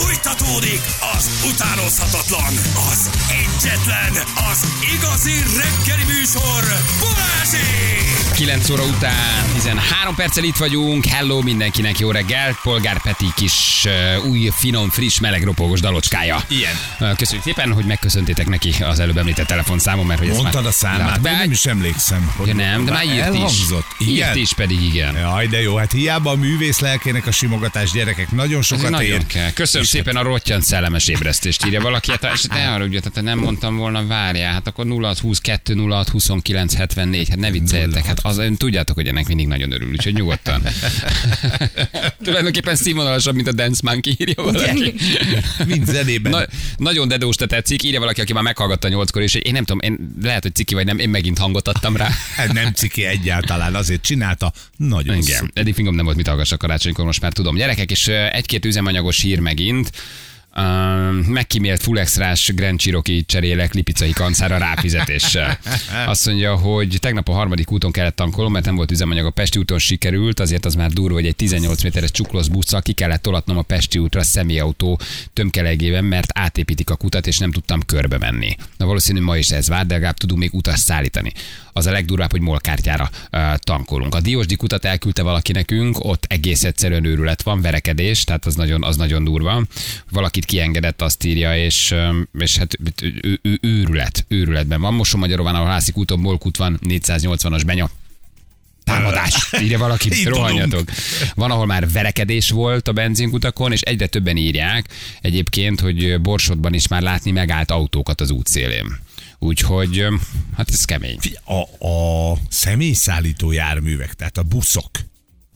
Fújtatódik az utánozhatatlan, az egyetlen, az igazi reggeli műsor, Balázsék! 9 óra után 13 perccel itt vagyunk. Hello mindenkinek, jó reggel. Polgár Peti kis új, finom, friss, meleg ropogós dalocskája. Ilyen. Köszönjük szépen, hogy megköszöntétek neki az előbb említett telefonszámon, mert hogy Mondtad a számát, Be, de nem is emlékszem. Hogy ja, nem, de már írt elhangzott. is. Igen? Írt is pedig, igen. Jaj, de jó, hát hiába a művész lelkének a simogatás gyerekek nagyon sokat nagyon ér. kell. Köszönöm szépen a rottyant szellemes ébresztést írja valaki. Hát, és ne arra, ugye, tehát nem mondtam volna, várjál, hát akkor 0622 06 29 74, hát ne vicceljetek, hát az, ön tudjátok, hogy ennek mindig nagyon örül, úgyhogy nyugodtan. Tulajdonképpen színvonalasabb, mint a Dance Monkey, írja valaki. Mind zenében. Na, nagyon dedós, te tetszik, írja valaki, aki már meghallgatta nyolckor, és én nem tudom, én lehet, hogy ciki vagy nem, én megint hangot adtam rá. Hát nem ciki egyáltalán, azért csinálta. Nagyon Igen, eddig fingom nem volt mit hallgassak karácsonykor, most már tudom. Gyerekek, és egy-két üzemanyagos hír megint. and Uh, megkímélt full extrás Grand Cherokee cserélek lipicai kancára ráfizetéssel. Azt mondja, hogy tegnap a harmadik úton kellett tankolnom, mert nem volt üzemanyag a Pesti úton sikerült, azért az már durva, hogy egy 18 méteres csuklós busszal ki kellett tolatnom a Pesti útra személyautó tömkelegében, mert átépítik a kutat, és nem tudtam körbe menni. Na valószínű ma is ez vár, de legalább tudunk még utas szállítani. Az a legdurvább, hogy molkártyára uh, tankolunk. A Diósdi kutat elküldte valaki nekünk, ott egész egyszerűen őrület van, verekedés, tehát az nagyon, az nagyon durva. Valakit kiengedett, azt írja, és, és hát ő, ő, őrület, őrületben van. Mosonmagyaróván, ahol Hászik úton, Molkút van, 480-as benya. Támadás, írja valaki, Indulunk. rohanjatok. Van, ahol már verekedés volt a benzinkutakon, és egyre többen írják egyébként, hogy Borsodban is már látni megállt autókat az útszélén. Úgyhogy, hát ez kemény. A, a személyszállító járművek, tehát a buszok,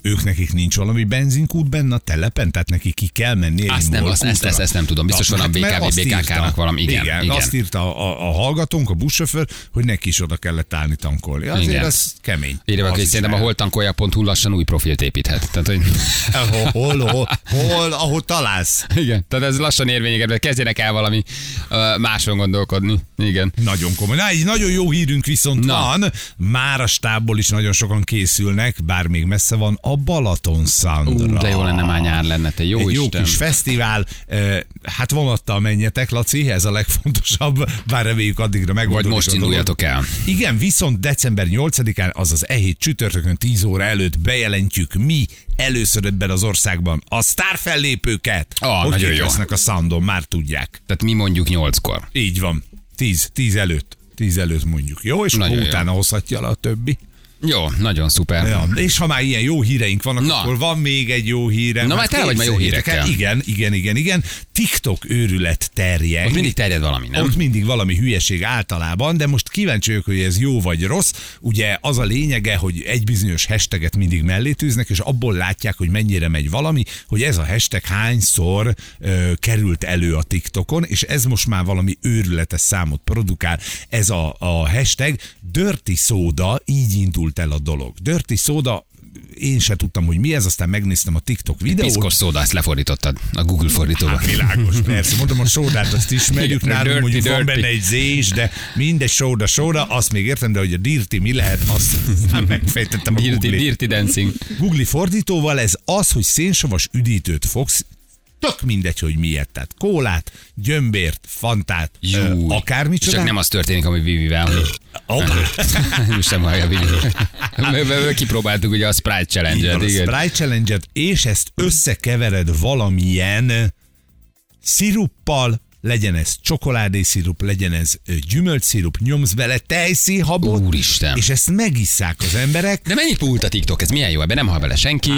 ők nekik nincs valami benzinkút benne a telepen, tehát nekik ki kell menni. Azt nem, azt, ezt, ezt, ezt nem tudom. Biztos van a Hát, BKV, BKK-nak valami. Igen, igen, igen. azt írta a, a, a hallgatónk, a buszsofőr, hogy neki is oda kellett állni tankolni. Azért Igen. az kemény. Írja Az hogy szerintem a lehet. holtankolja.hu lassan új profilt építhet. Tehát, hogy... hol, hol, hol, hol, ahol találsz. Igen, tehát ez lassan érvényeket, kezdjenek el valami uh, máson gondolkodni. Igen. Nagyon komoly. Na, egy nagyon jó hírünk viszont Na. van. Már a stábból is nagyon sokan készülnek, bár még messze van a Balaton Soundra. Ú, de jó lenne már nyár lenne, te jó egy jó Isten. kis fesztivál. Hát vonattal menjetek, Laci, ez a legfontosabb, bár reméljük addigra Vagy megoldódik most a dolog. induljatok el. Igen, viszont december 8-án, azaz e hét csütörtökön 10 óra előtt bejelentjük mi először ebben az országban a sztárfellépőket. Ah, hogy nagyon jó. a Soundon, már tudják. Tehát mi mondjuk nyolckor. Így van. 10, 10 előtt. 10 előtt mondjuk. Jó, és Nagyon akkor jó. utána hozhatja le a többi. Jó, nagyon szuper. Ja, és ha már ilyen jó híreink vannak, Na. akkor van még egy jó hírem. Na, már tele vagy már jó el, hírekkel. Igen, igen, igen, igen. TikTok őrület terjeng. Ott mindig terjed valami, nem? Ott mindig valami hülyeség általában, de most kíváncsi vagyok, hogy ez jó vagy rossz. Ugye az a lényege, hogy egy bizonyos hashtaget mindig mellé tűznek, és abból látják, hogy mennyire megy valami, hogy ez a hashtag hányszor ö, került elő a TikTokon, és ez most már valami őrületes számot produkál. Ez a, a hashtag Dirty Soda, így indult el a dolog. Dirty Soda én se tudtam, hogy mi ez, aztán megnéztem a TikTok videót. Piszkos szóda, ezt lefordítottad a Google fordítóba. Hát világos, persze. Mondom, a sódát azt ismerjük, nálunk dirty, mondjuk van dirty. benne egy Z is, de mindegy sóda, sóda, azt még értem, de hogy a dirty mi lehet, azt nem megfejtettem a Dirty, Google. dirty dancing. Google fordítóval ez az, hogy szénsavas üdítőt fogsz, tök mindegy, hogy miért. Tehát kólát, gyömbért, fantát, akármicsoda. Csak nem az történik, ami Vivivel, most nem hallja Vivi. Kipróbáltuk ugye a Sprite Challenge-et, van, a igen. Sprite challenge és ezt összekevered valamilyen sziruppal, legyen ez csokoládészirup, legyen ez gyümölcsszirup, nyomsz bele tejszínhabot, Úristen. és ezt megisszák az emberek. De mennyit pult a TikTok? Ez milyen jó? Ebben nem hal bele senki,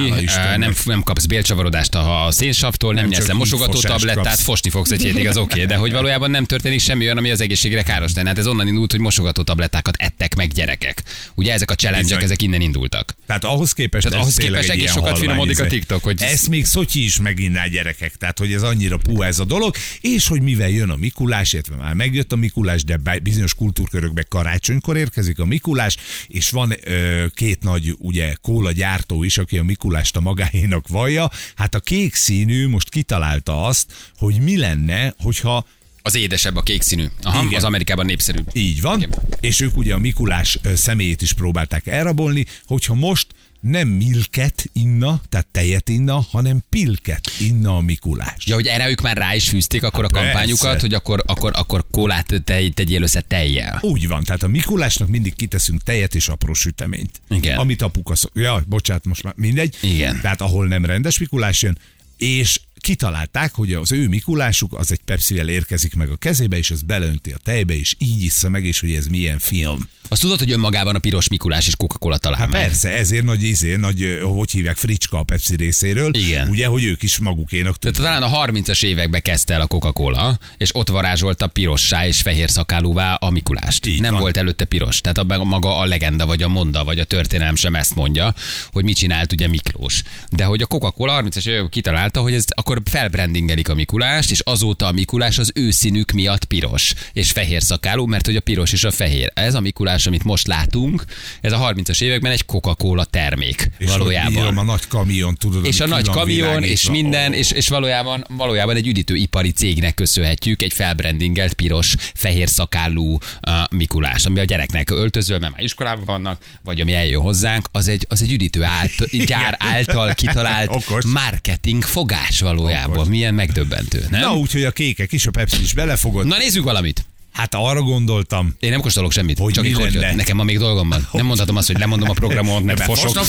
nem, nem kapsz bélcsavarodást a szénsavtól, nem, Nem nyersz mosogató tablettát, kapsz. fosni fogsz egy hétig, az oké, okay, de hogy valójában nem történik semmi olyan, ami az egészségre káros lenne. Hát ez onnan indult, hogy mosogató tablettákat ettek meg gyerekek. Ugye ezek a challenge ezek innen indultak. Tehát ahhoz képest, Tehát ahhoz képest egy egész sokat finomodik a izé. TikTok, hogy- Ezt még Szotyi is meginná gyerekek, tehát hogy ez annyira puha ez a dolog, és hogy mivel jön a Mikulás, illetve már megjött a Mikulás, de bizonyos kultúrkörökben karácsonykor érkezik a Mikulás, és van ö, két nagy ugye kóla gyártó is, aki a Mikulást a magáénak vallja, hát a kék színű most kitalálta azt, hogy mi lenne, hogyha Az édesebb, a kék színű. Aha, Igen. az Amerikában népszerűbb. így van, Igen. és ők ugye a Mikulás személyét is próbálták elrabolni, hogyha most nem milket inna, tehát tejet inna, hanem pilket inna a Mikulás. Ja, hogy erre ők már rá is fűzték akkor a Hát kampányukat, persze. hogy akkor, akkor, akkor kólát tej, tegyél össze tejjel. Úgy van, tehát a Mikulásnak mindig kiteszünk tejet és apró süteményt. Igen. Amit apuka szok... Ja, bocsánat, most már mindegy. Igen. Tehát ahol nem rendes Mikulás jön, és kitalálták, hogy az ő Mikulásuk az egy pepsivel érkezik meg a kezébe, és az beleönti a tejbe, és így issza meg, és hogy ez milyen film. Azt tudod, hogy önmagában a piros Mikulás és Coca-Cola talál Hát meg? persze, ezért nagy izé, nagy, hogy hívják, fricska a Pepsi részéről. Igen. Ugye, hogy ők is magukénak Tehát talán a 30-as években kezdte el a Coca-Cola, és ott varázsolta pirossá és fehér szakálúvá a Mikulást. Így nem van. volt előtte piros. Tehát a, maga a legenda, vagy a monda, vagy a történelem sem ezt mondja, hogy mit csinált ugye Miklós. De hogy a Coca-Cola 30-as években kitalálta, hogy ez akkor felbrandingelik a Mikulást, és azóta a Mikulás az ő színük miatt piros és fehér szakálú, mert hogy a piros és a fehér. Ez a Mikulás, amit most látunk, ez a 30-as években egy Coca-Cola termék és valójában. A nagy kamion, tudod, És a nagy kamion, és minden, és, és valójában, valójában egy üdítőipari cégnek köszönhetjük egy felbrandingelt piros, fehér szakállú uh, Mikulás, ami a gyereknek öltözöl, mert már iskolában vannak, vagy ami eljön hozzánk, az egy, az egy üdítő által, gyár által kitalált Okos. marketing fogás valójában. Okos. Milyen megdöbbentő, nem? Na, úgyhogy a kékek is, a Pepsi is belefogott. Na nézzük valamit. Hát arra gondoltam, Én nem kóstolok semmit, Hogy csak mi lenne? Nekem ma még dolgom van. Nem mondhatom azt, hogy lemondom a programot, mert fosok.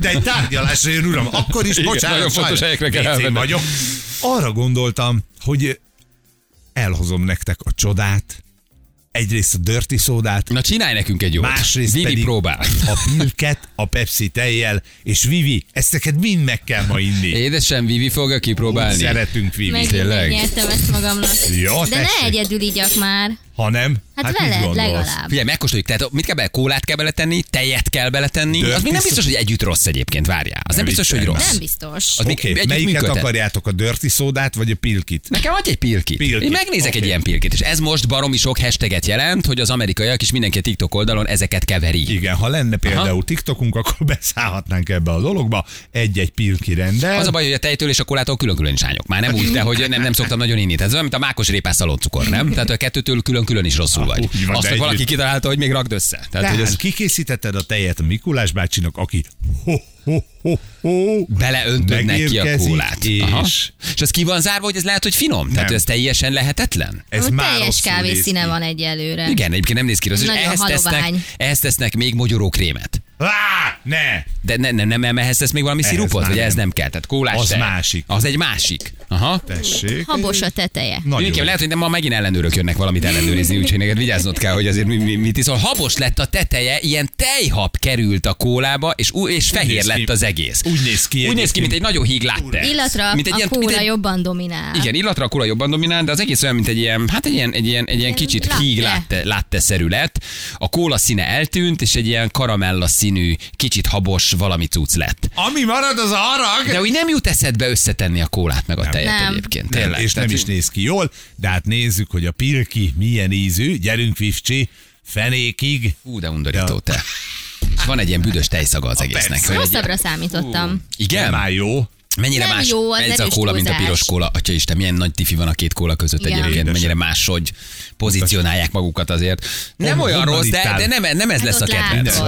De egy tárgyalásra jön, uram. Akkor is, Igen, bocsánat. nagyon fontos helyekre kell vagyok. Arra gondoltam, hogy elhozom nektek a csodát, egyrészt a dirty szódát, Na csinálj nekünk egy jót. másrészt Vivi pedig próbál. a pilket, a Pepsi tejjel, és Vivi, ezt neked mind meg kell ma inni. Édesem, Vivi fogja kipróbálni. Szeretünk Vivi. Meg Tényleg? nyertem ezt magamnak. Jó, De ne tessék. egyedül igyak már. Ha nem, Hát, mit veled legalább. Figyelj, megkóstoljuk, tehát mit kell bele? Kólát kell beletenni, tejet kell beletenni. Dirty az még nem biztos, hogy együtt rossz egyébként, várjál. Az nem, Nem biztos, hogy rossz. Nem biztos. Az még okay, együtt melyiket működhet. akarjátok, a dirty szódát, vagy a pilkit? Nekem adj egy pilkit. Pilkit. Én megnézek Oké. egy ilyen pilkit, és ez most baromi sok hashtaget jelent, hogy az amerikaiak és mindenki a TikTok oldalon ezeket keveri. Igen, ha lenne például Aha. TikTokunk, akkor beszállhatnánk ebbe a dologba. Egy-egy pilki rendel. Az a baj, hogy a tejtől és a kolától külön-külön is ányok. Már nem úgy, de hogy nem, nem szoktam nagyon inni. Tehát ez olyan, mint a mákos répás szaloncukor, nem? Tehát a kettőtől külön-külön is rosszul vagy. Úgy van, Azt, hogy valaki kitalálta, hogy még rakd össze. Tehát, Tehát, hogy ez kikészítetted a tejet a Mikulás bácsinak, aki ho, ho, ho, ho, beleöntöd neki a kólát. És Aha. És ez ki van zárva, hogy ez lehet, hogy finom? Tehát Nem. ez teljesen lehetetlen? ez Úgy már teljes kávészíne van egyelőre. Igen, egyébként nem néz ki rossz, Nagyon ehhez tesznek, ehhez tesznek még mogyorókrémet. Á, ne! De ne, ne, nem, nem ehhez tesz még valami Ehhez szirupot? Vagy ez nem. kell? Tehát kólás Az tej. másik. Az egy másik. Aha. Tessék. Habos a teteje. Nagyon Mindenki, jó. lehet, hogy nem ma megint ellenőrök jönnek valamit ellenőrizni, úgyhogy neked vigyáznod kell, hogy azért mi, mi, mit iszol. Habos lett a teteje, ilyen tejhab került a kólába, és, és fehér lett az egész. Úgy néz ki Úgy néz ki, mint egy nagyon híg latte. Illatra mint egy a ilyen, kóla mint egy, jobban dominál. Igen, illatra a kóla jobban dominál, de az egész olyan, mint egy ilyen, hát egy ilyen, egy ilyen, egy ilyen kicsit latte. híg latte, latte szerű lett. A kóla színe eltűnt, és egy ilyen karamella színű, kicsit habos valami cucc lett. Ami marad, az a harag. De úgy nem jut eszedbe összetenni a kólát meg a tejet Nem. egyébként. Nem, Tényleg. és nem is néz ki jól, de hát nézzük, hogy a pilki milyen ízű. Gyerünk, Vivcsi, fenékig. Hú, de undorító te. Van egy ilyen büdös tejszaga az egésznek. persze. Rosszabbra számítottam. Igen? Nem áll jó. Mennyire Nem más jó, az ez a kóla, mint a túlzás. piros kóla. Atya Isten, milyen nagy tifi van a két kóla között Igen. egyébként, Édesem. mennyire máshogy pozícionálják magukat azért. Nem Hon- olyan rossz, de, de nem, nem ez Hát lesz a kedvenc.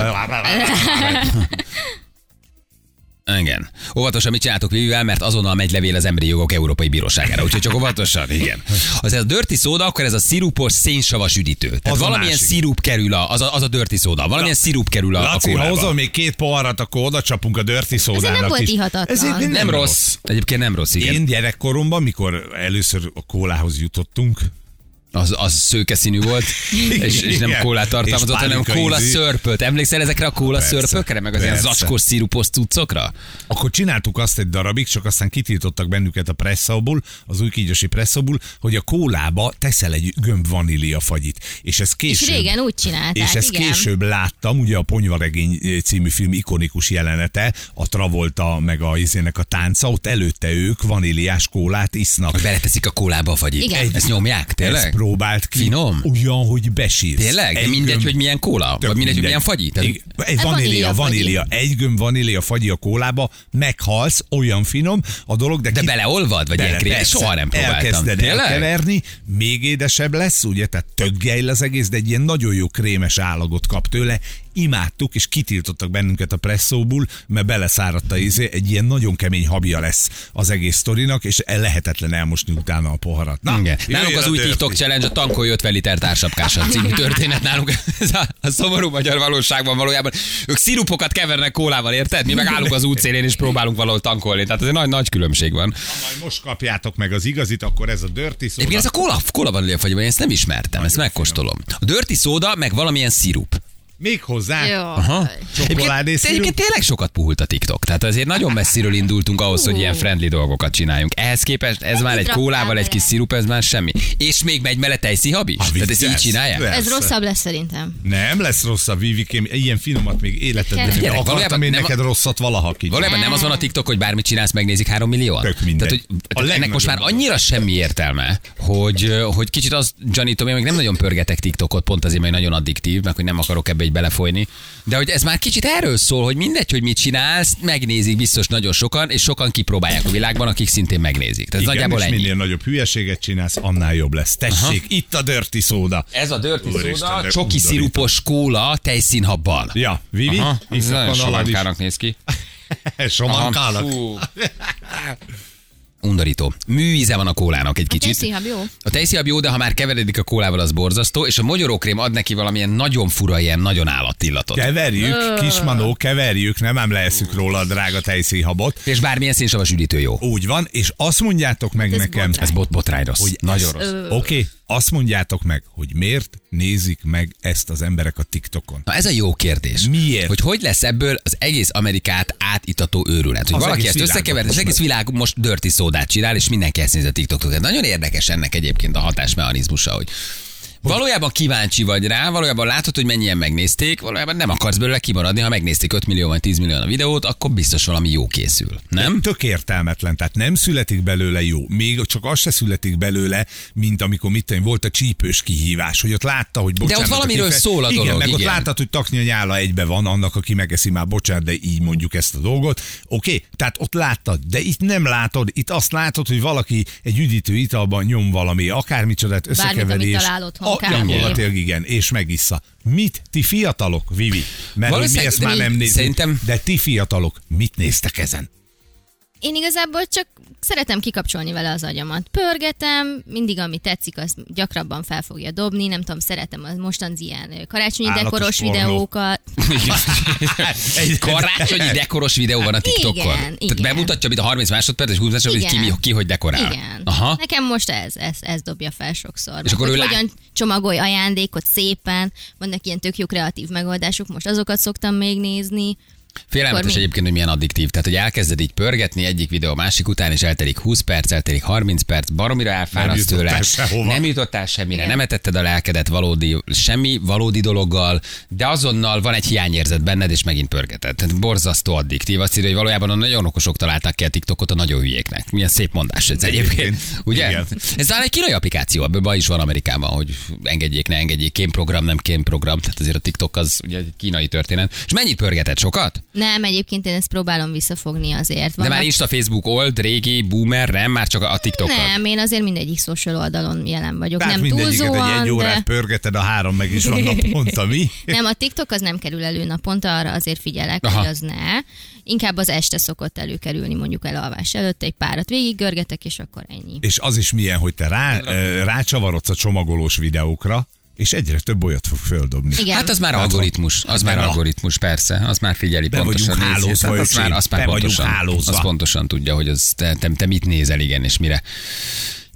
Igen. Óvatosan mit csináltok Vivivel, mert azonnal megy levél az Emberi Jogok Európai Bíróságára. Úgyhogy csak óvatosan, igen. Az ez a dirty szóda, akkor ez a szirupos szénsavas üdítő. Tehát Az a valamilyen szirup kerül a, az a, az a dirty szóda. Valamilyen szirup kerül a, a Laci, ha kólába. hozol még két poharat, akkor oda csapunk a dirty szódának nem volt ihatatlan. Ezért nem, Nem rossz. Egyébként nem rossz, igen. Én gyerekkoromban, mikor először a kólához jutottunk, Az, az szőke színű volt, és, és nem kólát És tartalmazott, hanem kóla szörpöt. Emlékszel ezekre a kóla Persze, szörpökre, meg az ilyen persze. zacskós szirupos cuccokra? akkor csináltuk azt egy darabig, csak aztán kitiltottak bennünket a presszóból, az új kígyósi presszóból, hogy a kólába teszel egy gömb vanília fagyit. És ez És később... régen úgy csinálták, És ezt igen. később láttam, ugye a Ponyvaregény eh, című film ikonikus jelenete, a Travolta meg a izének a tánca, ott előtte ők vaníliás kólát isznak. Beleteszik a kólába a fagyit. Igen. Ezt nyomják, Ezt tényleg? Próbált ki. Finom? Olyan, hogy besírsz. Tényleg? Egy mindegy, gömb- hogy milyen kóla? Tök Vagy mindegy, hogy mindegy. milyen fagyi? Tehát-. Egy Hát vanília, vanília vanília. Egy gömb vanília fagyi a kólába, meghalsz, olyan finom a dolog, de, De ki- beleolvad? Vagy ilyen krém? persze. Soha nem próbáltam. Elkezded Tényleg? elkeverni, még édesebb lesz, ugye, tehát tök gejl az egész, de egy ilyen nagyon jó krémes állagot kap tőle, imádtuk, és kitiltottak bennünket a presszóból, mert beleszáradt a izé, egy ilyen nagyon kemény habja lesz az egész sztorinak, és lehetetlen elmosni utána a poharat. Na, Igen. Nálunk az új. TikTok challenge a tankolj 50 liter társapkással című történet nálunk. Ez a, a szomorú magyar valóságban valójában. Ők szirupokat kevernek kólával, érted? Mi meg állunk az útszélén és próbálunk valahol tankolni. Tehát ez egy nagy, nagy különbség van. Majd most kapjátok meg az igazit, akkor ez a dirty szóda. Egyébként ez a kóla, kóla van én ezt nem ismertem, ezt megkóstolom. A dirty szóda, meg valamilyen szirup. Még hozzá Jó. Aha. csokoládé Egyébként, egyébként tényleg sokat puhult a TikTok. Tehát azért nagyon messziről indultunk ahhoz, hogy ilyen friendly dolgokat csináljunk. Ehhez képest ez már egy kólával, egy kis szirup, ez már semmi. És még megy mellett tejszihab is? Ah, Tehát ezt így csinálják? Ez rosszabb lesz szerintem. Nem lesz rosszabb, Vivikém, ilyen finomat még életedben nem akartam valójában én nem neked rosszat valaha ki. Valójában nem az van a TikTok, hogy bármit csinálsz, megnézik három millióan? Tök mindegy. Tehát, hogy, ennek most már annyira semmi értelme, hogy, hogy kicsit azt gyanítom, én még nem nagyon pörgetek TikTokot, pont azért, mert nagyon addiktív, meg hogy nem akarok ebbe egy belefolyni. De hogy ez már kicsit erről szól, hogy mindegy, hogy mit csinálsz, megnézik biztos nagyon sokan, és sokan kipróbálják a világban, akik szintén megnézik. Tehát ez Igen, nagyjából és ennyi. minél nagyobb hülyeséget csinálsz, annál jobb lesz. Tessék, Aha. itt a dirty szóda. Ez a soda, de csoki szirupos kóla tejszínhabbal. Ja, Vivi, Aha, ez nagyon somankának néz ki. Somankának. Undorító. Műíze van a kólának egy A kicsit. tejszínhab jó? A tejszínhab jó, de ha már keveredik a kólával, az borzasztó, és a mogyorókrém ad neki valamilyen nagyon fura, ilyen nagyon állatillatot. Keverjük, kismanó, keverjük, nem ám leeszük róla a drága tejszínhabot. És bármilyen szénsavas üdítő jó. Úgy van, és azt mondjátok meg Ez nekem, botrány. Ez bot botrány rossz. hogy nagyon ez- rossz. Oké, okay, azt mondjátok meg, hogy miért nézik meg ezt az emberek a TikTokon. Na ez a jó kérdés. Miért? Hogy hogy lesz ebből az egész Amerikát átítató őrület. Hogy Az valaki ezt összekevert, és az egész világ most dirty szódát csinál, és mindenki ezt nézi a TikTokot. Ez nagyon érdekes ennek egyébként a hatásmechanizmusa, hogy Valójában kíváncsi vagy rá, valójában látod, hogy mennyien megnézték, valójában nem akarsz belőle kimaradni, ha megnézték 5 millió vagy 10 millió a videót, akkor biztos valami jó készül. Nem? Tök értelmetlen, tehát nem születik belőle jó. Még csak az se születik belőle, mint amikor mit tenni, volt a csípős kihívás, hogy ott látta, hogy bocsánat. ott valamiről aki fe- szól a igen, dolog, meg ott igen. láttad, hogy takni a nyála egybe van, annak, aki megeszi már, bocsánat, de így mondjuk ezt a dolgot. Oké, okay? tehát ott láttad, de itt nem látod, itt azt látod, hogy valaki egy üdítő italban nyom valami, akármicsodát összekeveri. amit és- talál kb. gyakorlatilag igen, és megissza. Mit? Ti fiatalok, Vivi? Mert hogy mi ezt már nem nézzük, szerintem- de ti fiatalok, mit néztek ezen? Én igazából csak szeretem kikapcsolni vele az agyamat. Pörgetem, mindig ami tetszik, azt gyakrabban fel fogja dobni, nem tudom, szeretem az mostan ilyen karácsonyi Állatos dekoros pornó. videókat. Egy- Karácsonyi dekoros videó van a TikTokon. Igen, Tehát igen. bemutatja, mint a 30 másodperc, és 20 másodperc, hogy ki, ki hogy dekorál. Igen. Aha. Nekem most ez, ez, ez dobja fel sokszor. Meg akkor hogy ő lát- hogyan csomagolj ajándékot szépen, vannak ilyen tök jó kreatív megoldások, most azokat szoktam még nézni. Félelmetes Akkor egyébként, hogy milyen addiktív. Tehát, hogy elkezded így pörgetni egyik videó a másik után, és eltelik 20 perc, eltelik 30 perc, baromira elfáradsz Nem tőle. jutottál sehova. Nem jutottál semmire, Igen. nem etetted a lelkedet valódi, semmi valódi dologgal, de azonnal van egy hiányérzet benned, és megint pörgeted. Tehát borzasztó addiktív. Azt írja, hogy valójában a nagyon okosok találták ki a TikTokot a nagyon hülyéknek. Milyen szép mondás ez egyébként. Egyébként, Ugye? igen. Ez talán egy kínai applikáció, ebből baj is van Amerikában, hogy engedjék, ne engedjék, kémprogram, nem kémprogram. Tehát azért a TikTok az ugye egy kínai történet. És mennyit pörgeted? Sokat? Nem, egyébként én ezt próbálom visszafogni azért. De már Insta, Facebook, old, régi, boomer, nem? Már csak a TikTok. Nem, én azért mindegyik social oldalon jelen vagyok. Tehát nem mindegyiket egy, túlzóan, egy órát de... pörgeted, a három meg is van naponta, mi? Nem, a TikTok az nem kerül elő naponta, arra azért figyelek, Aha. hogy az ne. Inkább az este szokott előkerülni, mondjuk elalvás előtt, egy párat végiggörgetek, és akkor ennyi. És az is milyen, hogy te rá, rácsavarodsz a csomagolós videókra, és egyre több olyat fog földobni. Igen. Hát az már Hát algoritmus, az már algoritmus, persze, az már figyeli Be pontosan. vagyunk nézi. hálózva, Tehát az már, az már pontosan, hálózva. az pontosan tudja, hogy az, te, te, te, mit nézel, igen, és mire.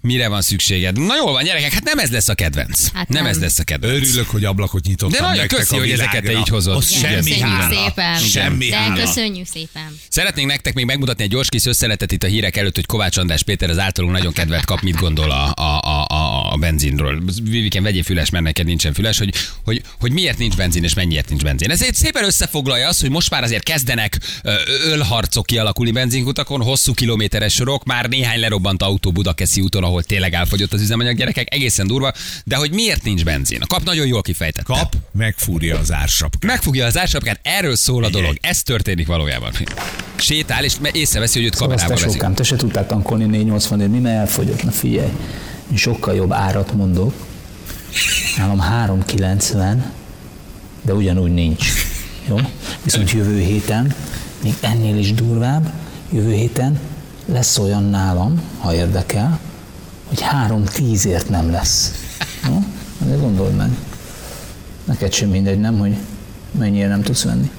Mire van szükséged? Na jól van, gyerekek, hát nem ez lesz a kedvenc. Hát nem. nem. ez lesz a kedvenc. Örülök, hogy ablakot nyitottam De nagyon köszi, a hogy ezeket te így hozod. Igen, semmi köszönjük hála. szépen. Semmi De hála. köszönjük szépen. Szeretnénk nektek még megmutatni egy gyors kis összeletet itt a hírek előtt, hogy Kovács András Péter az általunk nagyon kedvelt kap, mit gondol a, a, a, a, a benzinről. Viviken, vegyél füles, mert neked nincsen füles, hogy, hogy, hogy miért nincs benzin és mennyiért nincs benzin. Ez egy szépen összefoglalja azt, hogy most már azért kezdenek ölharcok kialakulni benzinkutakon, hosszú kilométeres sorok, már néhány lerobbant autó Budakeszi úton, ahol tényleg elfogyott az üzemanyag gyerekek, egészen durva, de hogy miért nincs benzin? A kap nagyon jól kifejtette. Kap, megfúrja az ársapkát. Megfogja az ársapkát, erről szól a dolog. Ez történik valójában. Sétál, és me- észreveszi, hogy őt Szóval kamerába azt te veszik. sokám, te se tudtál tankolni 480 mi mert elfogyott. Na figyelj, én sokkal jobb árat mondok. Nálam 390, de ugyanúgy nincs. Jó? Viszont jövő héten, még ennél is durvább, jövő héten lesz olyan nálam, ha érdekel, hogy három tízért nem lesz. Jó? De gondold meg. Neked sem mindegy, nem, hogy mennyire nem tudsz venni.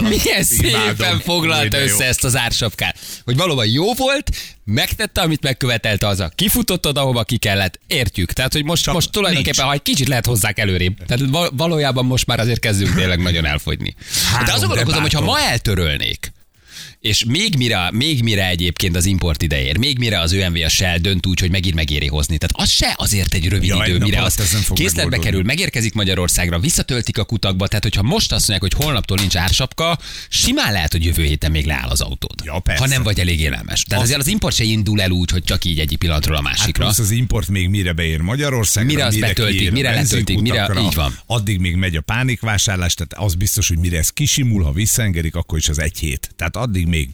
Milyen szépen foglalta jó. össze ezt az ársapkát. Hogy valóban jó volt, megtette, amit megkövetelte az a kifutottad, ahova ki kellett. Értjük. Tehát, hogy most, Csak most tulajdonképpen, nincs. ha egy kicsit lehet hozzák előrébb. Tehát val- valójában most már azért kezdünk tényleg nagyon elfogyni. Három, De azon gondolkozom, hogy ha ma eltörölnék, és még mire, még mire egyébként az import ideér, még mire az ÖMV a Shell dönt úgy, hogy megint megéri hozni. Tehát az se azért egy rövid Ja, idő, mire alatt az készletbe kerül, megérkezik Magyarországra, visszatöltik a kutakba, tehát hogyha most azt mondják, hogy holnaptól nincs ársapka, simán lehet, hogy jövő héten még leáll az autód. Ja, persze. ha nem vagy elég élelmes. Tehát Az- azért az import se indul el úgy, hogy csak így egyik pillanatról a Hát másikra. plusz az import még mire beér Magyarországra, Mire azt betöltik, kiér a mire letöltik, mire- így van. Addig még megy a pánikvásárlás, tehát az biztos, hogy mire ez kisimul, ha visszaengedik, akkor is az egy hét. Tehát addig még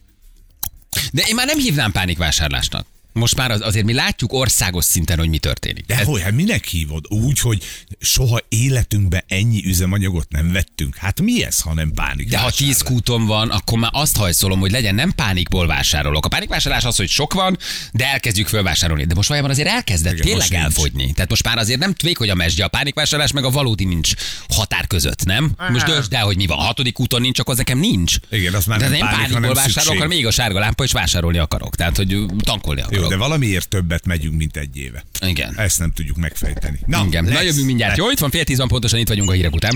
De én már nem hívnám pánikvásárlásnak. Most már az, azért mi látjuk országos szinten, hogy mi történik. De hogy, hát minek hívod? Úgy, hogy soha életünkben ennyi üzemanyagot nem vettünk. Hát mi ez, ha nem pánik? De ha tíz kúton van, akkor már azt hajszolom, hogy legyen nem pánikból vásárolok. A pánikvásárlás az, hogy sok van, de elkezdjük fölvásárolni. De most valójában azért elkezdett Igen, tényleg most nincs. elfogyni. Tehát most már azért nem vékony a mesdje, a pánikvásárlás meg a valódi nincs határ között, nem? Most döntsd el, hogy mi van. A hatodik úton nincs, akkor az nekem nincs. Igen, az már de nem én pánik, pánikból hanem vásárolok, hanem még a sárga lámpa, és vásárolni akarok. Tehát, hogy tankolni akarok. Jó, de valamiért többet megyünk, mint egy éve. Igen. Ezt nem tudjuk megfejteni. Na, Igen, lesz, na jövünk mindjárt. lesz. Jó, itt van fél tíz van pontosan, itt vagyunk a hírek után.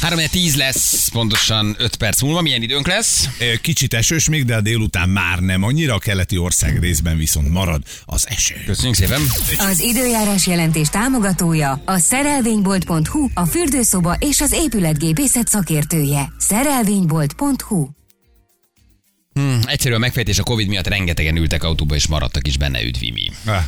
3 10 lesz, pontosan 5 perc múlva. Milyen időnk lesz? Kicsit esős még, de a délután már nem annyira, a keleti ország részben viszont marad az eső. Köszönjük szépen. Az időjárás jelentés támogatója a szerelvénybolt.hu, a fürdőszoba és az épületgépészet szakértője. Szerelvénybolt.hu Hm, egyszerűen a megfejtés a Covid miatt rengetegen ültek autóba, és maradtak is benne üdvimi. Ah,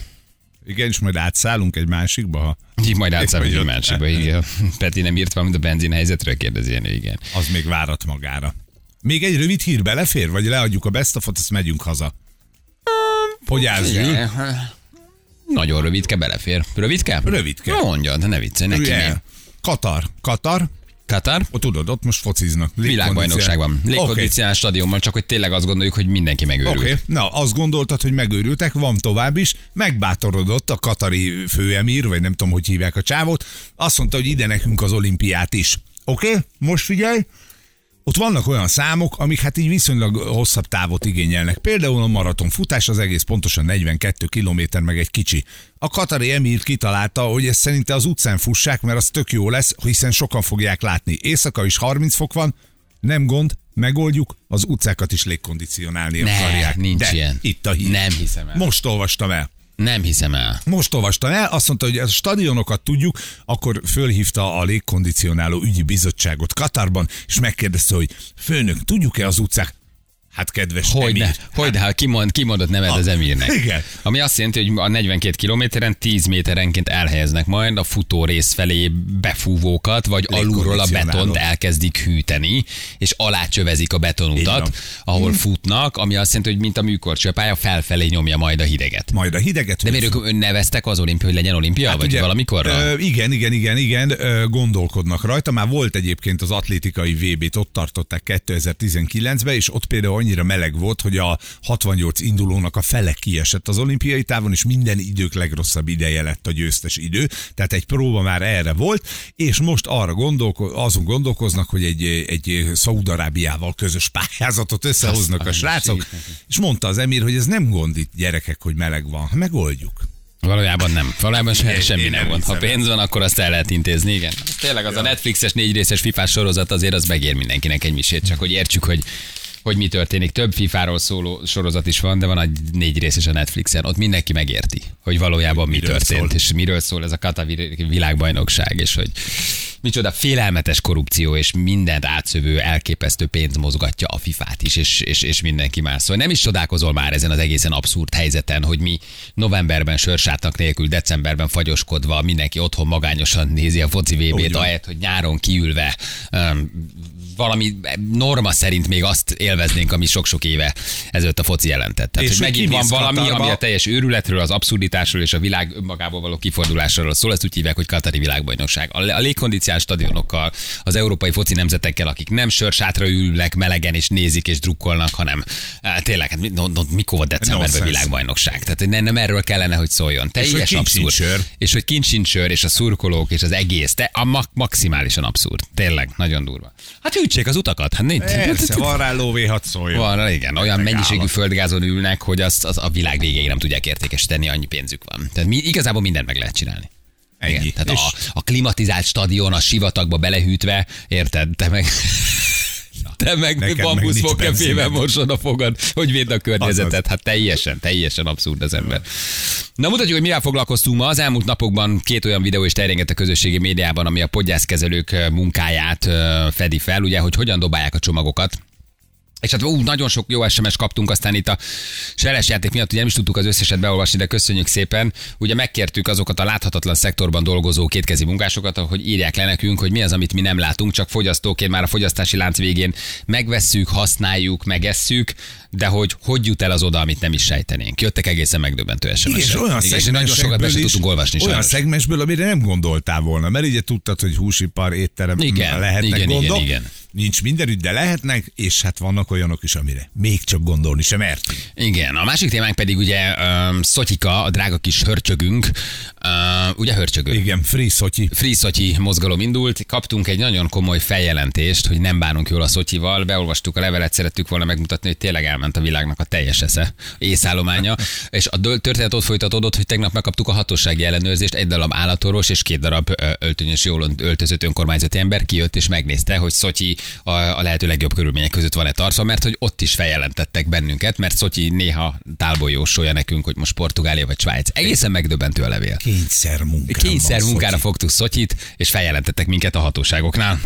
igen, és majd átszállunk egy másikba, ha Így majd átszállunk egy másikba. Igen. Peti nem írt valamit a benzin helyzetről, kérdezi igen. az még várat magára. Még egy rövid hír belefér, vagy leadjuk a best of azt megyünk haza? Hogy állsz. Nagyon rövidke, belefér. Rövidke? Rövidke. Na mondja, de ne viccelj neki. Katar. Katar. Katar? Ott tudod, ott most fociznak. Világbajnokság van. Oké. Légkondicionális stadionban, csak hogy tényleg azt gondoljuk, hogy mindenki megőrült. Okay. na azt gondoltad, hogy megőrültek, van tovább is, megbátorodott a katari főemír, vagy nem tudom, hogy hívják a csávót, azt mondta, hogy ide nekünk az olimpiát is. Oké, okay? most figyelj, ott vannak olyan számok, amik hát így viszonylag hosszabb távot igényelnek. Például a maraton futás az egész pontosan 42 km meg egy kicsi. A katari emír kitalálta, hogy ezt szerinte az utcán fussák, mert az tök jó lesz, hiszen sokan fogják látni. Éjszaka is 30 fok van, nem gond, megoldjuk, az utcákat is légkondicionálni Ne, akarják. nincs De ilyen. Itt a hír. Nem hiszem el. Most olvastam el. Nem hiszem el. Most olvastam el, azt mondta, hogy a stadionokat tudjuk, akkor fölhívta a légkondicionáló ügyi bizottságot Katarban, és megkérdezte, hogy főnök, tudjuk-e az utcák? Hát kedves Hogyne, emír, hogyne, ha kimond, kimondott neved az emírnek. igen. Ami azt jelenti, hogy a 42 kilométeren 10 méterenként elhelyeznek majd a futó rész felé befúvókat, vagy alulról a betont elkezdik hűteni, és alácsövezik a betonutat, ahol futnak, ami azt jelenti, hogy mint a műkorcsőpálya felfelé nyomja majd a hideget. Majd a hideget. De hogy miért ők önneveztek az olimpia, hogy legyen olimpia, hát vagy ugye, valamikorra? Ö, igen, igen, igen, igen, ö, gondolkodnak rajta. Már volt egyébként az atlétikai VB-t, ott tartották 2019-ben, és ott például annyira meleg volt, hogy a 68 indulónak a fele kiesett az olimpiai távon, és minden idők legrosszabb ideje lett a győztes idő. Tehát egy próba már erre volt, és most arra gondolko- azon gondolkoznak, hogy egy, egy Szaudarábiával közös pályázatot összehoznak a Azt srácok, segít és mondta az emír, hogy ez nem gond itt gyerekek, hogy meleg van, megoldjuk. Valójában nem. Valójában se, semmi én nem nem van. Ha pénz van, akkor azt el lehet intézni, igen. Ez tényleg az a Netflixes négy részes FIFA sorozat azért az megér mindenkinek egy misét, csak hogy értsük, hogy hogy mi történik. Több FIFA-ról szóló sorozat is van, de van egy négy részes a Netflixen. Ott mindenki megérti, hogy valójában mi Miről történt, szól. és miről szól ez a Kata világbajnokság, és hogy micsoda félelmetes korrupció, és mindent átszövő, elképesztő pénz mozgatja a FIFA-t is, és, és, és mindenki más. Szóval nem is csodálkozol már ezen az egészen abszurd helyzeten, hogy mi novemberben sörsátnak nélkül, decemberben fagyoskodva, mindenki otthon magányosan nézi a foci VB-t, ahelyett, hogy nyáron kiülve um, valami norma szerint még azt élveznénk, ami sok-sok éve ezelőtt a foci jelentett. Tehát, És hogy megint van valami, Katarba. ami a teljes őrületről, az abszurditásról és a világ önmagából való kifordulásról szól, ezt úgy hívják, hogy Katari világbajnokság. A, a légkondicionált stadionokkal, az európai foci nemzetekkel, akik nem sörsátra ülnek melegen és nézik és drukkolnak, hanem á, tényleg, hát no, no, mikor volt decemberben világbajnokság? Tehát nem, nem erről kellene, hogy szóljon. Teljes kint abszurd. sör. És hogy kint sincs sör, és a szurkolók, és az egész, de a ma- maximálisan abszurd. Tényleg, nagyon durva. Hát hűtsék az utakat, hát nincs. Persze, van rá lóvé, hadd szóljon. Van, igen, olyan mennyiségű földgázon ülnek, hogy azt az a világ végéig nem tudják értékesíteni, annyi pénzük van. Tehát mi, igazából mindent meg lehet csinálni. Ennyi. Igen, tehát És- a, a klimatizált stadion a sivatagba belehűtve, érted? Te meg... Te meg Neked meg bambuszfog nincs kefével benzined. mosod a fogad, hogy védd a környezetet. Azaz. Hát teljesen, teljesen abszurd az ember. Na mutatjuk, hogy mivel foglalkoztunk ma. Az elmúlt napokban két olyan videó is terjengett a közösségi médiában, ami a podgyászkezelők munkáját fedi fel, ugye, hogy hogyan dobálják a csomagokat. És hát ú, nagyon sok jó SMS kaptunk, aztán itt a seles játék miatt ugye nem is tudtuk az összeset beolvasni, de köszönjük szépen. Ugye megkértük azokat a láthatatlan szektorban dolgozó kétkezi munkásokat, hogy írják le nekünk, hogy mi az, amit mi nem látunk, csak fogyasztóként már a fogyasztási lánc végén megvesszük, használjuk, megesszük, de hogy hogy jut el az oda, amit nem is sejtenénk. Jöttek egészen megdöbbentő. Igen, és olyan Igen, és nagyon sokat be sem tudtunk olvasni. Olyan sajnos. szegmensből, amire nem gondoltál volna, mert ugye tudtad, hogy húsipar, étterem Igen, lehetnek igen, igen, gondok. igen. Nincs mindenütt, de lehetnek, és hát vannak olyanok is, amire még csak gondolni sem mertünk. Igen, a másik témánk pedig ugye um, Szotyika, a drága kis hörcsögünk, uh, ugye hörcsögő? Igen, free szotyi. Free Szotyi mozgalom indult, kaptunk egy nagyon komoly feljelentést, hogy nem bánunk jól a Szotyival, beolvastuk a levelet, szerettük volna megmutatni, hogy tényleg elment a világnak a teljes esze, észállománya, és a történet ott folytatódott, hogy tegnap megkaptuk a hatósági ellenőrzést, egy darab állatorvos és két darab öltönyös, jól öltözött önkormányzati ember kijött és megnézte, hogy Szotyi a, a lehető legjobb körülmények között van-e tartva, mert hogy ott is feljelentettek bennünket, mert Szotyi néha tálból jósolja nekünk, hogy most Portugália vagy Svájc. Egészen megdöbbentő a levél. Kényszer munkára. Kényszer munkára Szotyi. fogtuk Szotyit, és feljelentettek minket a hatóságoknál.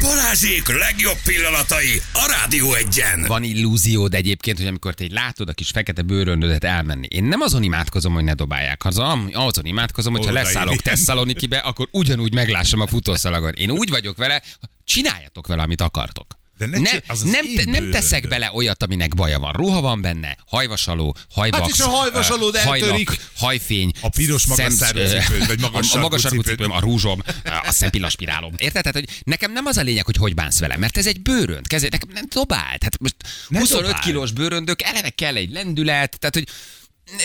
Balázsék legjobb pillanatai a Rádió egyen. Van illúziód egyébként, hogy amikor te egy látod a kis fekete bőröndödet elmenni. Én nem azon imádkozom, hogy ne dobálják. Azon, azon imádkozom, hogyha Oda leszállok. Tesszalonikibe, akkor ugyanúgy meglássam a futószalagon. Én úgy vagyok vele, csináljatok vele, amit akartok. De ne nem, az nem, te, nem teszek bele olyat, aminek baja van. Ruha van benne, hajvasaló, hajvax, Hát és a hajvasalód ö, hajlak, hajfény, A piros magas szemsz- szárú ö, cipőd, vagy magas a, a magas cipőm, a rúzsom, a szempillaspirálom. Érted? Tehát, hogy nekem nem az a lényeg, hogy hogy bánsz vele, mert ez egy bőrönd. Kezé, nekem nem dobált. Hát most Ne 25 dobáld. kilós bőröndök, eleve kell egy lendület, tehát, hogy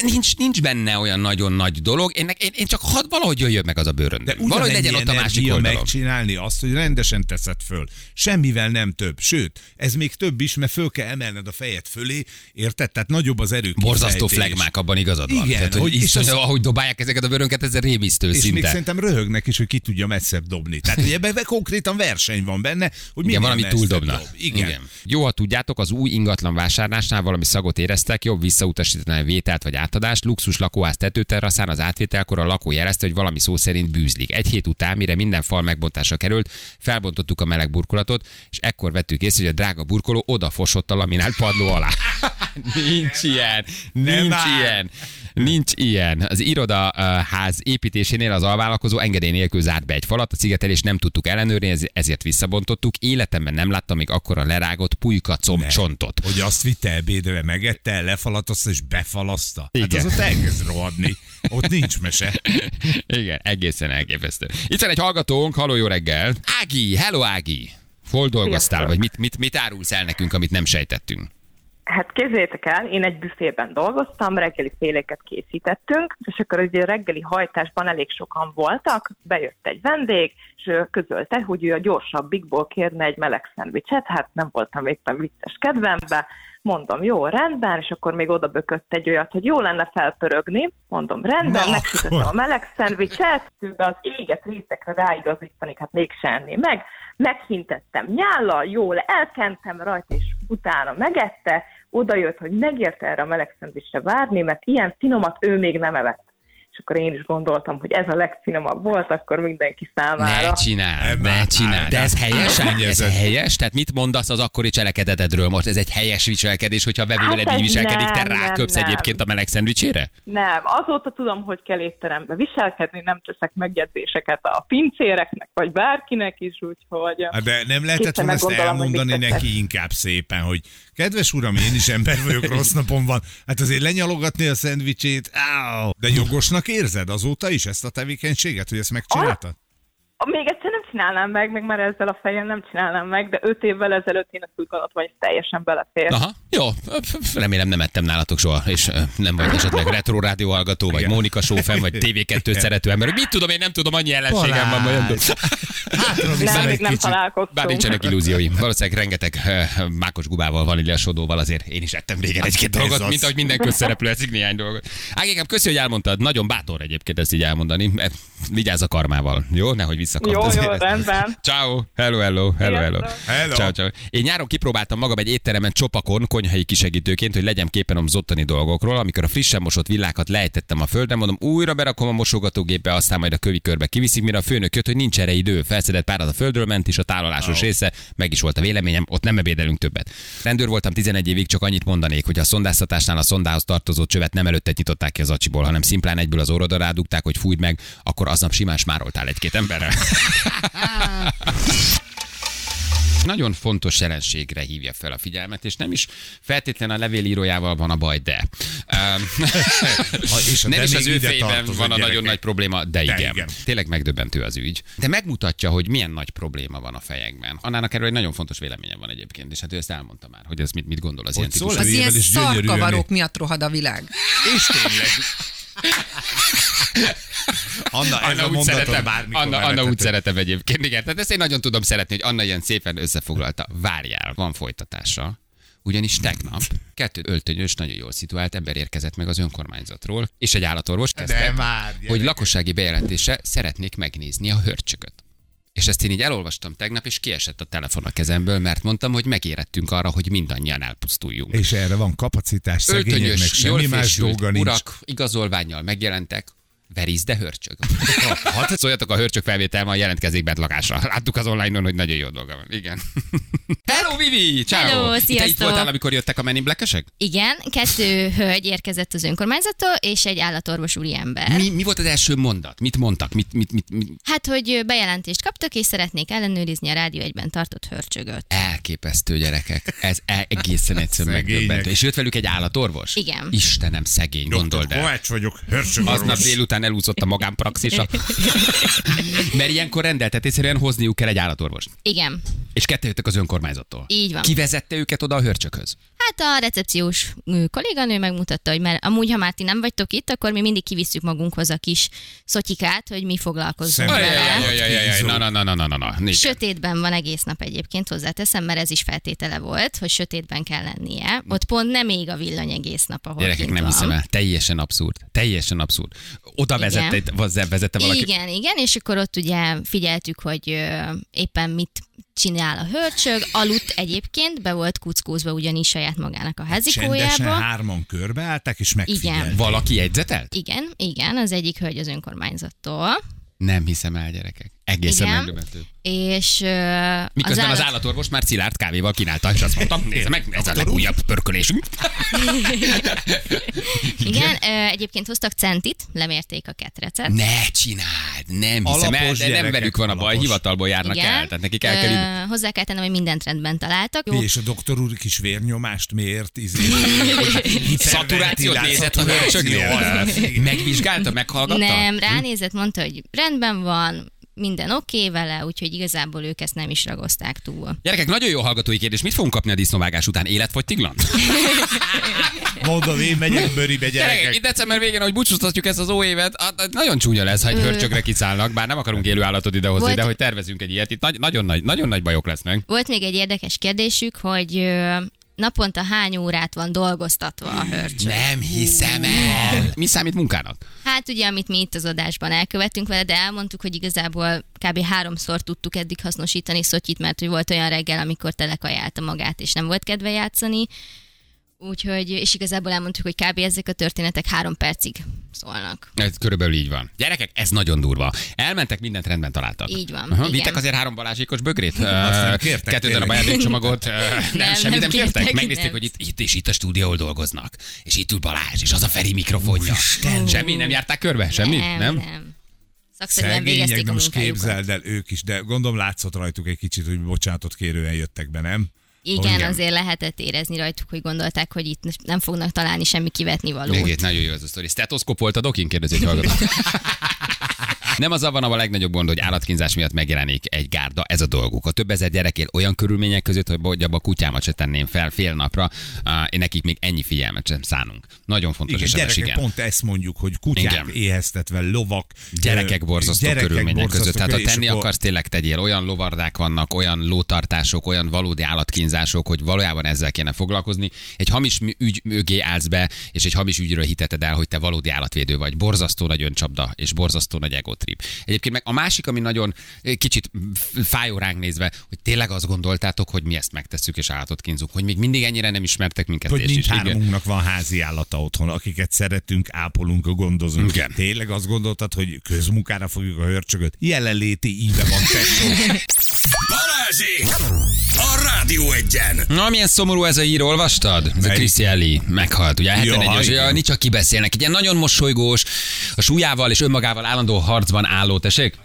nincs, nincs benne olyan nagyon nagy dolog, én, én, én csak hadd valahogy jöjjön meg az a bőrönd. De Valahogy legyen ott a másik oldalon. megcsinálni azt, hogy rendesen teszed föl. Semmivel nem több. Sőt, ez még több is, mert föl kell emelned a fejed fölé, érted? Tehát nagyobb az erő Borzasztó flegmák, abban igazad van. Igen, Tehát, hogy, hogy- és iszony, az- ahogy dobálják ezeket a bőrönket, ez rémisztő És még szinte. szerintem röhögnek is, hogy ki tudja messzebb dobni. Tehát ugye ebben konkrétan verseny van benne, hogy Igen, valami túldobna. dob. Igen. Igen. Jó, ha tudjátok, az új ingatlan vásárlásnál valami szagot éreztek, jobb visszautasítani a vételt vagy átadást. Luxus lakóház tetőterraszán az átvételkor a lakó jelezte, hogy valami szó szerint bűzlik. Egy hét után, mire minden fal megbontásra került, felbontottuk a meleg burkolatot, és ekkor vettük észre, hogy a drága burkoló odafosott a laminált padló alá. Nincs ilyen, nincs ilyen. Nincs ilyen. Az iroda uh, ház építésénél az alvállalkozó engedély nélkül zárt be egy falat, a szigetelést nem tudtuk ellenőrizni, ez- ezért visszabontottuk. Életemben nem láttam még akkora lerágott pulyka csontot. Hogy azt vitte ebédre, megette, lefalatozta és befalaszta. Igen. Hát az ott elkezd rohadni. Ott nincs mese. Igen, egészen elképesztő. Itt van egy hallgatónk, haló, jó reggel. Ági, hello Ági. Hol dolgoztál, vagy mit, mit, mit árulsz el nekünk, amit nem sejtettünk? Hát képzeljétek el, én egy büfében dolgoztam, reggeli féléket készítettünk, és akkor ugye reggeli hajtásban elég sokan voltak, bejött egy vendég, és közölte, hogy ő a gyorsabbikból kérne egy meleg szendvicset, hát nem voltam éppen vicces kedvembe, mondom, jó, rendben, és akkor még oda bökött egy olyat, hogy jó lenne felpörögni, mondom, rendben, megsütöttem a meleg szendvicset, az éget részekre ráigazítani, hát mégse enni meg, meghintettem nyállal, jól elkentem rajta, és utána megette, oda jött, hogy megérte erre a meleg szendvicsre várni, mert ilyen finomat ő még nem evett. És akkor én is gondoltam, hogy ez a legfinomabb volt, akkor mindenki számára. Ne csináld, Nem, ne csináld. De ez helyes? Ez helyes? Tehát mit mondasz az akkori cselekedetedről most? Ez egy helyes viselkedés, hogyha a vevő Hát veled így ez viselkedik, te ráköpsz egyébként a meleg szendvicsére? Nem, azóta tudom, hogy kell étterembe viselkedni, nem teszek megjegyzéseket a pincéreknek, vagy bárkinek is, úgyhogy... Hát De nem lehetett volna ezt elmondani neki inkább szépen, hogy kedves uram, én is ember vagyok, rossz napom van. Hát azért lenyalogatni a szendvicsét, áó. De jogosnak érzed azóta is ezt a tevékenységet, hogy ezt megcsináltad? Még egyszer csinálnám meg, még már ezzel a fejem nem csinálnám meg, de öt évvel ezelőtt én gondoltam, hogy ez teljesen belefér. Aha, jó. Remélem nem ettem nálatok soha, és nem vagy esetleg retro rádió hallgató, vagy Igen. Mónika Sófen, vagy TV2-t szerető ember. Hogy mit tudom, én nem tudom, annyi ellenségem van. Majd nem Nem, még találkoztunk. Bár nincsenek illúzióim. Valószínűleg rengeteg uh, mákos gubával, vaníliasodóval azért én is ettem régen egy-két ez dolgot, az. mint ahogy minden közszereplő eszik néhány dolgot. Ágékem, köszi, hogy elmondtad. Nagyon bátor egyébként ezt így elmondani. Vigyázz a karmával, jó? Nehogy visszakapd. Jó, jó. Rendben. Ciao, hello, hello, hello, hello. Hello. Ciao, ciao. Én nyáron kipróbáltam magam egy étteremen csopakon, konyhai kisegítőként, hogy legyen képen az ottani dolgokról. Amikor a frissen mosott villákat lejtettem a földre, mondom, újra berakom a mosogatógépbe, aztán majd a kövi körbe kiviszik, mire a főnök jött, hogy nincs erre idő. Felszedett párat a földről ment, és a tárolásos része, meg is volt a véleményem, ott nem ebédelünk többet. Rendőr voltam 11 évig, csak annyit mondanék, hogy a szondáztatásnál a szondához tartozó csövet nem előtte nyitották ki az acsiból, hanem szimplán egyből az orrodra rádugták, hogy fújd meg, akkor aznap simán smároltál egy-két emberrel. nagyon fontos jelenségre hívja fel a figyelmet, és nem is feltétlen a levélírójával van a baj, de. Um, és a nem de is az ő fejében van a nagyon gyerekek. nagy probléma, de, De igen. igen. Tényleg megdöbbentő az ügy. De megmutatja, hogy milyen nagy probléma van a fejekben. Annának erről egy nagyon fontos véleménye van egyébként, és hát ő ezt elmondta már, hogy ez mit, mit gondol az ilyen szól típusú. ez? Az ilyen is gyönyörűen szarkavarók miatt rohad a világ. És tényleg. Anna, ez Anna a úgy szeretem, bármikor Anna, Anna úgy szeretem egyébként. Igen, tehát ezt én nagyon tudom szeretni, hogy Anna ilyen szépen összefoglalta. Várjál, van folytatása. Ugyanis tegnap kettő öltönyös, nagyon jól szituált ember érkezett meg az önkormányzatról, és egy állatorvos kezdte, De már, hogy lakossági bejelentése szeretnék megnézni a hörcsököt. És ezt én így elolvastam tegnap, és kiesett a telefon a kezemből, mert mondtam, hogy megérettünk arra, hogy mindannyian elpusztuljunk. És erre van kapacitás, szegényeknek semmi más dolga nincs. urak igazolványjal megjelentek, Veríz, de hörcsög. Hát szóljatok a hörcsög felvétel, van jelentkezik betlakásra. Láttuk az online-on, hogy nagyon jó dolga van. Igen. Hello, Vivi! Ciao! Hello, Te itt sziasztok! voltál, amikor jöttek a Men in Black-esek? Igen, kettő hölgy érkezett az önkormányzattól, és egy állatorvos úriember. Mi, mi volt az első mondat? Mit mondtak? Mit, mit, mit, mit? Hát, hogy bejelentést kaptak, és szeretnék ellenőrizni a Rádió egyben tartott hörcsögöt. Elképesztő gyerekek. Ez e- egészen egyszerűen megdöbbentő. És jött velük egy állatorvos? Igen. Istenem, szegény, gondold el. Kovács vagyok, hörcsög Aznap délután elúszott a magánpraxisa. Mert ilyenkor rendeltet, egyszerűen hozniuk kell egy állatorvost. Igen. És kettő jöttek az önkormányzattól. Így van. Ki vezette őket oda a hörcsökhöz? Hát a recepciós ö, kolléganő megmutatta, hogy mert amúgy, ha már ti nem vagytok itt, akkor mi mindig kivisszük magunkhoz a kis szotyikát, hogy mi foglalkozzunk Szem- vele. Ajajajajajaj, na, na, na, na, na, na, na. Négy. Sötétben van egész nap egyébként, hozzáteszem, mert ez is feltétele volt, hogy sötétben kell lennie. Ott pont nem ég a villany egész nap, ahol Gyerekek, nem van. hiszem el. Teljesen abszurd. Teljesen abszurd. Oda Igen. vezette, vezette, vezette valaki. Igen, igen, és akkor ott ugye figyeltük, hogy éppen mit csinál a hörcsög, aludt egyébként, be volt kuckózva ugyanis saját magának a Csendesen házikójába. hárman körbeállták, és megfigyelték. Valaki jegyzetelt? Igen, igen, az egyik hölgy az önkormányzattól, Nem hiszem el, gyerekek. Egészen Igen. megdöbbentő. és ö, Miközben az, állat- állatorvos már szilárd kávéval kínálta, és azt mondta, nézd meg, ez a legújabb pörkölésünk. Igen, ö, egyébként hoztak centit, lemérték a ketrecet. Ne csináld, nem hiszem el, de nem velük van a baj, alapos. hivatalból járnak Igen. el, tehát nekik el kell. Ö, hozzá kell tennem, hogy mindent rendben találtak. Jó, És a doktor úr kis vérnyomást mért, izé, Szaturációt nézett a hörcsögnél. Megvizsgálta, meghallgatta? nem, ránézett, mondta, hogy rendben van, minden oké vele, úgyhogy igazából ők ezt nem is ragozták túl. Gyerekek, nagyon jó hallgatói kérdés. Mit fogunk kapni a disznóvágás után? Életfogytiglan? Mondom, én megyek bőribe, Gyerekek, gyerekek. itt december végén, ahogy búcsúztatjuk ezt az ó évet, hát, nagyon csúnya lesz, ha egy hörcsökre kiszállnak, bár nem akarunk élő állatot idehozni, Volt- de hogy tervezünk egy ilyet, itt nagy, nagyon, nagy, nagyon nagy bajok lesznek. Volt még egy érdekes kérdésük, hogy naponta hány órát van dolgoztatva a hörcsög. Nem hiszem el. Mi számít munkának? Hát ugye, amit mi itt az adásban elkövettünk vele, de elmondtuk, hogy igazából kb. háromszor tudtuk eddig hasznosítani Szotyit, mert hogy volt olyan reggel, amikor telekajálta magát, és nem volt kedve játszani. Úgyhogy, és igazából elmondtuk, hogy kb. ezek a történetek három percig szólnak. Ez körülbelül így van. Gyerekek, ez nagyon durva. Elmentek, mindent rendben találtak. Így van, Aha, vittek azért három balázsékos bögrét? nem Ö, kértek Kettő darab ajándékcsomagot? Nem, Nem, semmit nem nem kértek? kértek, Megnézték, nem. hogy itt, itt és itt a stúdióhol dolgoznak. És itt ül Balázs, és az a Feri mikrofonja. Semmi? Nem járták körbe? Semmi? Nem, Nem? nem. Szakszerűen végezték de a most képzeld el ők is, de gondolom látszott rajtuk egy kicsit, hogy bocsánatot kérően jöttek be, nem? Igen, Igen. azért lehetett érezni rajtuk, hogy gondolták, hogy itt nem fognak találni semmi kivetni valót. Még nagyon jó ez a sztori. Stetoszkop volt a dokin? Kérdezi egy hallgató. Nem az van a legnagyobb gond, hogy állatkínzás miatt megjelenik egy gárda, ez a dolguk. A több ezer gyerek él olyan körülmények között, hogy abba a kutyámat se tenném fel fél napra, én nekik még ennyi figyelmet sem szánunk. Nagyon fontos Igen, gyerekek, igen. pont ezt mondjuk, hogy kutyák Igen. éheztetve, lovak. Gyerekek borzasztó gyerekek körülmények borzasztó között. Tehát ha tenni akkor- akarsz, tényleg tegyél. Olyan lovardák vannak, olyan lótartások, olyan valódi állatkínzások, hogy valójában ezzel kéne foglalkozni. Egy hamis ügy mögé állsz be, és egy hamis ügyről hiteted el, hogy te valódi állatvédő vagy. Borzasztó nagy öncsapda, és borzasztó nagy egotrip. Egyébként meg a másik, ami nagyon eh, kicsit fájó ránk nézve, hogy tényleg azt gondoltátok, hogy mi ezt megtesszük és állatot kínzunk, hogy még mindig ennyire nem ismertek minket. Hogy igen. mindhármunknak van házi állata otthon, akiket szeretünk, ápolunk, gondozunk. Igen. Tényleg azt gondoltad, hogy közmunkára fogjuk a hörcsögöt? Jelenléti íve van, Balázsi! A Rádió egyen! Na, milyen szomorú ez a hír, olvastad? Chrissy Ellie meghalt, ugye 71 éves, igen. ja, nincs csak kibeszélnek. Egy ilyen nagyon mosolygós, a súlyával és önmagával állandó harcban álló, tessék?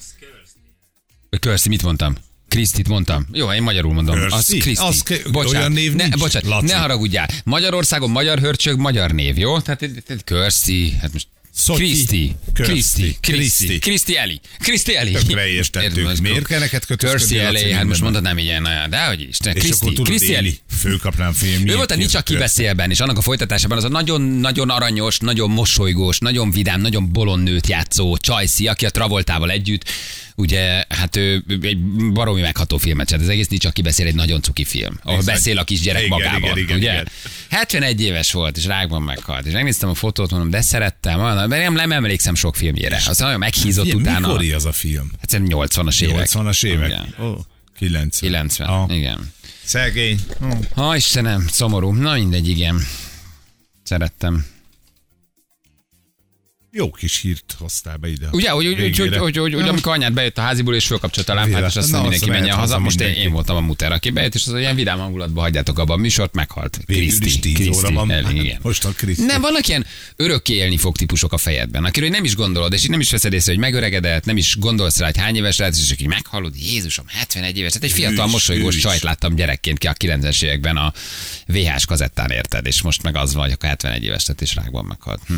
Kirsty, mit mondtam? Krisztit mondtam. Jó, én magyarul mondom. Kirsty? Az Kriszti. Az ke- bocsánat, olyan név ne, nincs, bocsánat, Laci. ne haragudjál. Magyarországon magyar hörcsög, magyar név, jó? Tehát Kirsty, hát most Szotyi, Kriszti, Kriszti, Kriszti, Kriszti. Eli, Kriszti Eli. Tökre most Miért kell neked kötözködni, Eli, hát most mindenben? mondhatnám ilyen, de hogy is. Kriszti, Eli. Főkapnám film. Ő volt a Nicsa kibeszélben, és annak a folytatásában az a nagyon-nagyon aranyos, nagyon mosolygós, nagyon vidám, nagyon bolond nőt játszó Csajci, aki a Travoltával együtt, ugye, hát ő egy baromi megható filmet csinált. Ez egész Nicsa kibeszél egy nagyon cuki film, ahol beszél a kisgyerek Igen, magában, igen, igen, ugye? igen. 71 éves volt, és rákban meghalt. És megnéztem a fotót, mondom, de szerettem, olyan, mert nem, nem emlékszem sok filmjére. Aztán nagyon meghízott Ilyen, utána. Mikor az a film? Hát szerintem 80-as évek. 80-as évek? Igen. Ó, 90. 90, Ah, igen. Szegény. Ha Istenem, szomorú. Na mindegy, igen. Szerettem. Jó kis hírt hoztál be ide. Ugye, hogy, hogy, hogy, hogy, hogy, hogy, hogy amikor anyád bejött a háziból és fölkapcsolta a lámpát, és azt azt mindenki menjen haza. Most én, mindenki. én voltam a muter, aki bejött, és az olyan vidám hangulatban hagyjátok abban a műsort, meghalt. Végül is Kriszti, 10 Kriszti, óra van. elég, igen. Most a Kriszti. Nem, vannak ilyen örökké élni fog típusok a fejedben, akiről nem is gondolod, és nem is veszed észre, hogy megöregedett, nem is gondolsz rá, hogy hány éves lehet, és csak így meghallod, Jézusom, 71 éves. Tehát egy fiatal, is, mosolygós csajt láttam gyerekként ki a 90-es években a VHS kazettán érted, és most meg az van, hogy akkor 71 éves lett, és rákban meghalt. Hm.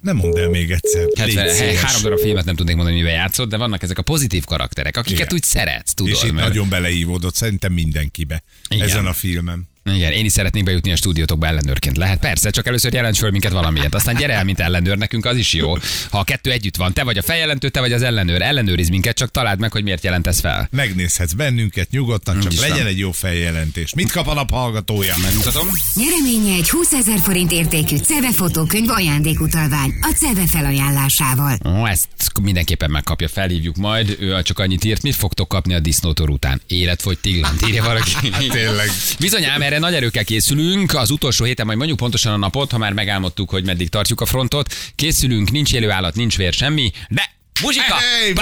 Nem mondd el még egyszer. Légy 70, szíves. három darab filmet nem tudnék mondani, mivel játszott, de vannak ezek a pozitív karakterek, akiket Igen. úgy szeretsz, tudod. És itt mert- nagyon beleívódott szerintem mindenkibe. Igen. Ezen a filmen. Igen, én is szeretnék bejutni a stúdiótokba ellenőrként. Lehet, persze, csak először jelents föl minket valamiért. Aztán gyere el, mint ellenőr, nekünk az is jó. Ha a kettő együtt van, te vagy a feljelentő, te vagy az ellenőr, ellenőriz minket, csak találd meg, hogy miért jelentesz fel. Megnézhetsz bennünket nyugodtan, csak legyen van. egy jó feljelentés. Mit kap a nap hallgatója? Megmutatom. Nyereménye egy 20 ezer forint értékű CEVE fotókönyv ajándékutalvány a CEVE felajánlásával. Ó, ezt mindenképpen megkapja, felhívjuk majd. Ő csak annyit írt, mit fogtok kapni a disznótor után? Életfogytiglant, írja valaki. Tényleg. Bizonyám, erre nagy erőkkel készülünk. Az utolsó héten majd mondjuk pontosan a napot, ha már megálmodtuk, hogy meddig tartjuk a frontot. Készülünk, nincs élő állat, nincs vér, semmi, de Muzsika, Hey,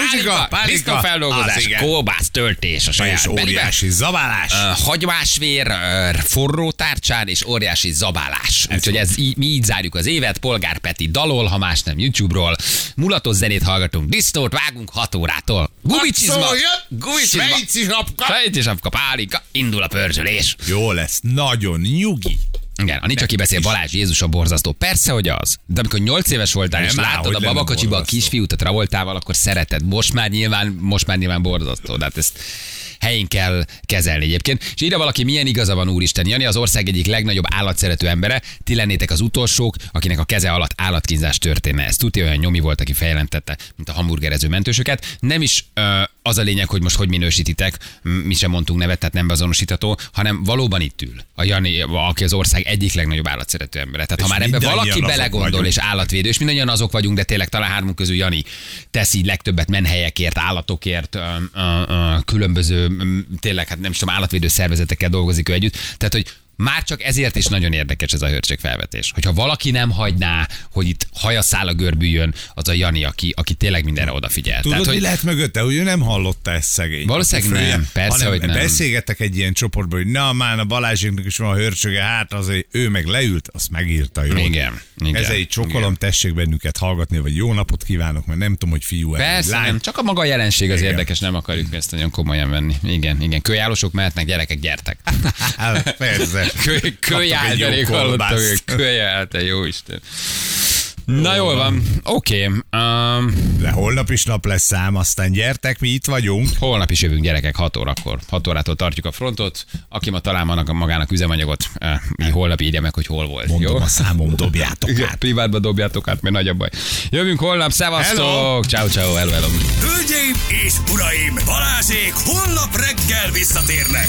disznófeldolgozás, Az igen. kóbász, töltés a saját És óriási zabálás. Ö, hagymásvér, ö, forró tárcsán és óriási zabálás. Úgyhogy ez, így, mi így zárjuk az évet. Polgár Peti dalol, ha más nem YouTube-ról. Mulatos zenét hallgatunk, disznót vágunk 6 órától. Gumicsizma, gumicsizma, svejci sapka. svejci sapka, pálika, indul a pörzsölés. Jó lesz, nagyon nyugi. Igen, a nincs, aki beszél Balázs Jézus a borzasztó. Persze, hogy az. De amikor 8 éves voltál, Nem, és láttad a babakocsiba a kisfiút a Travoltával, akkor szereted. Most már nyilván, most már nyilván borzasztó. De hát ezt helyén kell kezelni egyébként. És írja valaki, milyen igaza van Úristen. Jani az ország egyik legnagyobb állatszerető embere. Ti lennétek az utolsók, akinek a keze alatt állatkínzás történne. Ez tudja, olyan nyomi volt, aki feljelentette, mint a hamburgerező mentősöket. Nem is ö, az a lényeg, hogy most hogy minősítitek, mi sem mondtunk nevet, tehát nem beazonosítható, hanem valóban itt ül. A Jani, aki az ország egyik legnagyobb állatszerető embere. Tehát És ha már ebbe valaki belegondol vagyunk. és állatvédő, és mindannyian azok vagyunk, de tényleg talán hármunk közül Jani tesz így legtöbbet menhelyekért, állatokért, ö, ö, ö, különböző, tényleg hát nem is tudom, állatvédő szervezetekkel dolgozik ő együtt. Tehát, hogy Már csak ezért is nagyon érdekes ez a hőrségfelvetés. Hogyha valaki nem hagyná, hogy itt hajaszál a görbüljön, az a Jani, aki, aki tényleg mindenre odafigyel. Tudod, Tehát, mi hogy lehet mögötte, hogy ő nem hallotta ezt szegény. Valószínűleg Fője, nem, persze, hogy nem. Beszélgettek egy ilyen csoportban, hogy na már a Balázsiknak is van a hörcsöge, hát azért ő meg leült, azt megírta jó. Igen, igen, Ez egy csokolom, igen. tessék bennünket hallgatni, vagy jó napot kívánok, mert nem tudom, hogy fiú Persze, lány. nem, csak a maga jelenség az Igen. érdekes, nem akarjuk ezt nagyon komolyan venni. Igen, igen. Kölyálosok mehetnek, gyerekek, gyertek. Hát, Persze. Kö, kölyál, egy jó Isten. Na jól van, oké. Um, De holnap is nap lesz szám, aztán gyertek, mi itt vagyunk. holnap is jövünk gyerekek 6 órakor. 6 órától tartjuk a frontot. Aki ma talál maga- magának üzemanyagot, eh, így holnap írja meg, hogy hol volt. Mondom jó? a számom, dobjátok Igen, át. privátba dobjátok át, mert nagy a baj. Jövünk holnap, szevasztok! Ciao, ciao, hello, hello. Hölgyeim és uraim, Balázsék holnap reggel visszatérnek.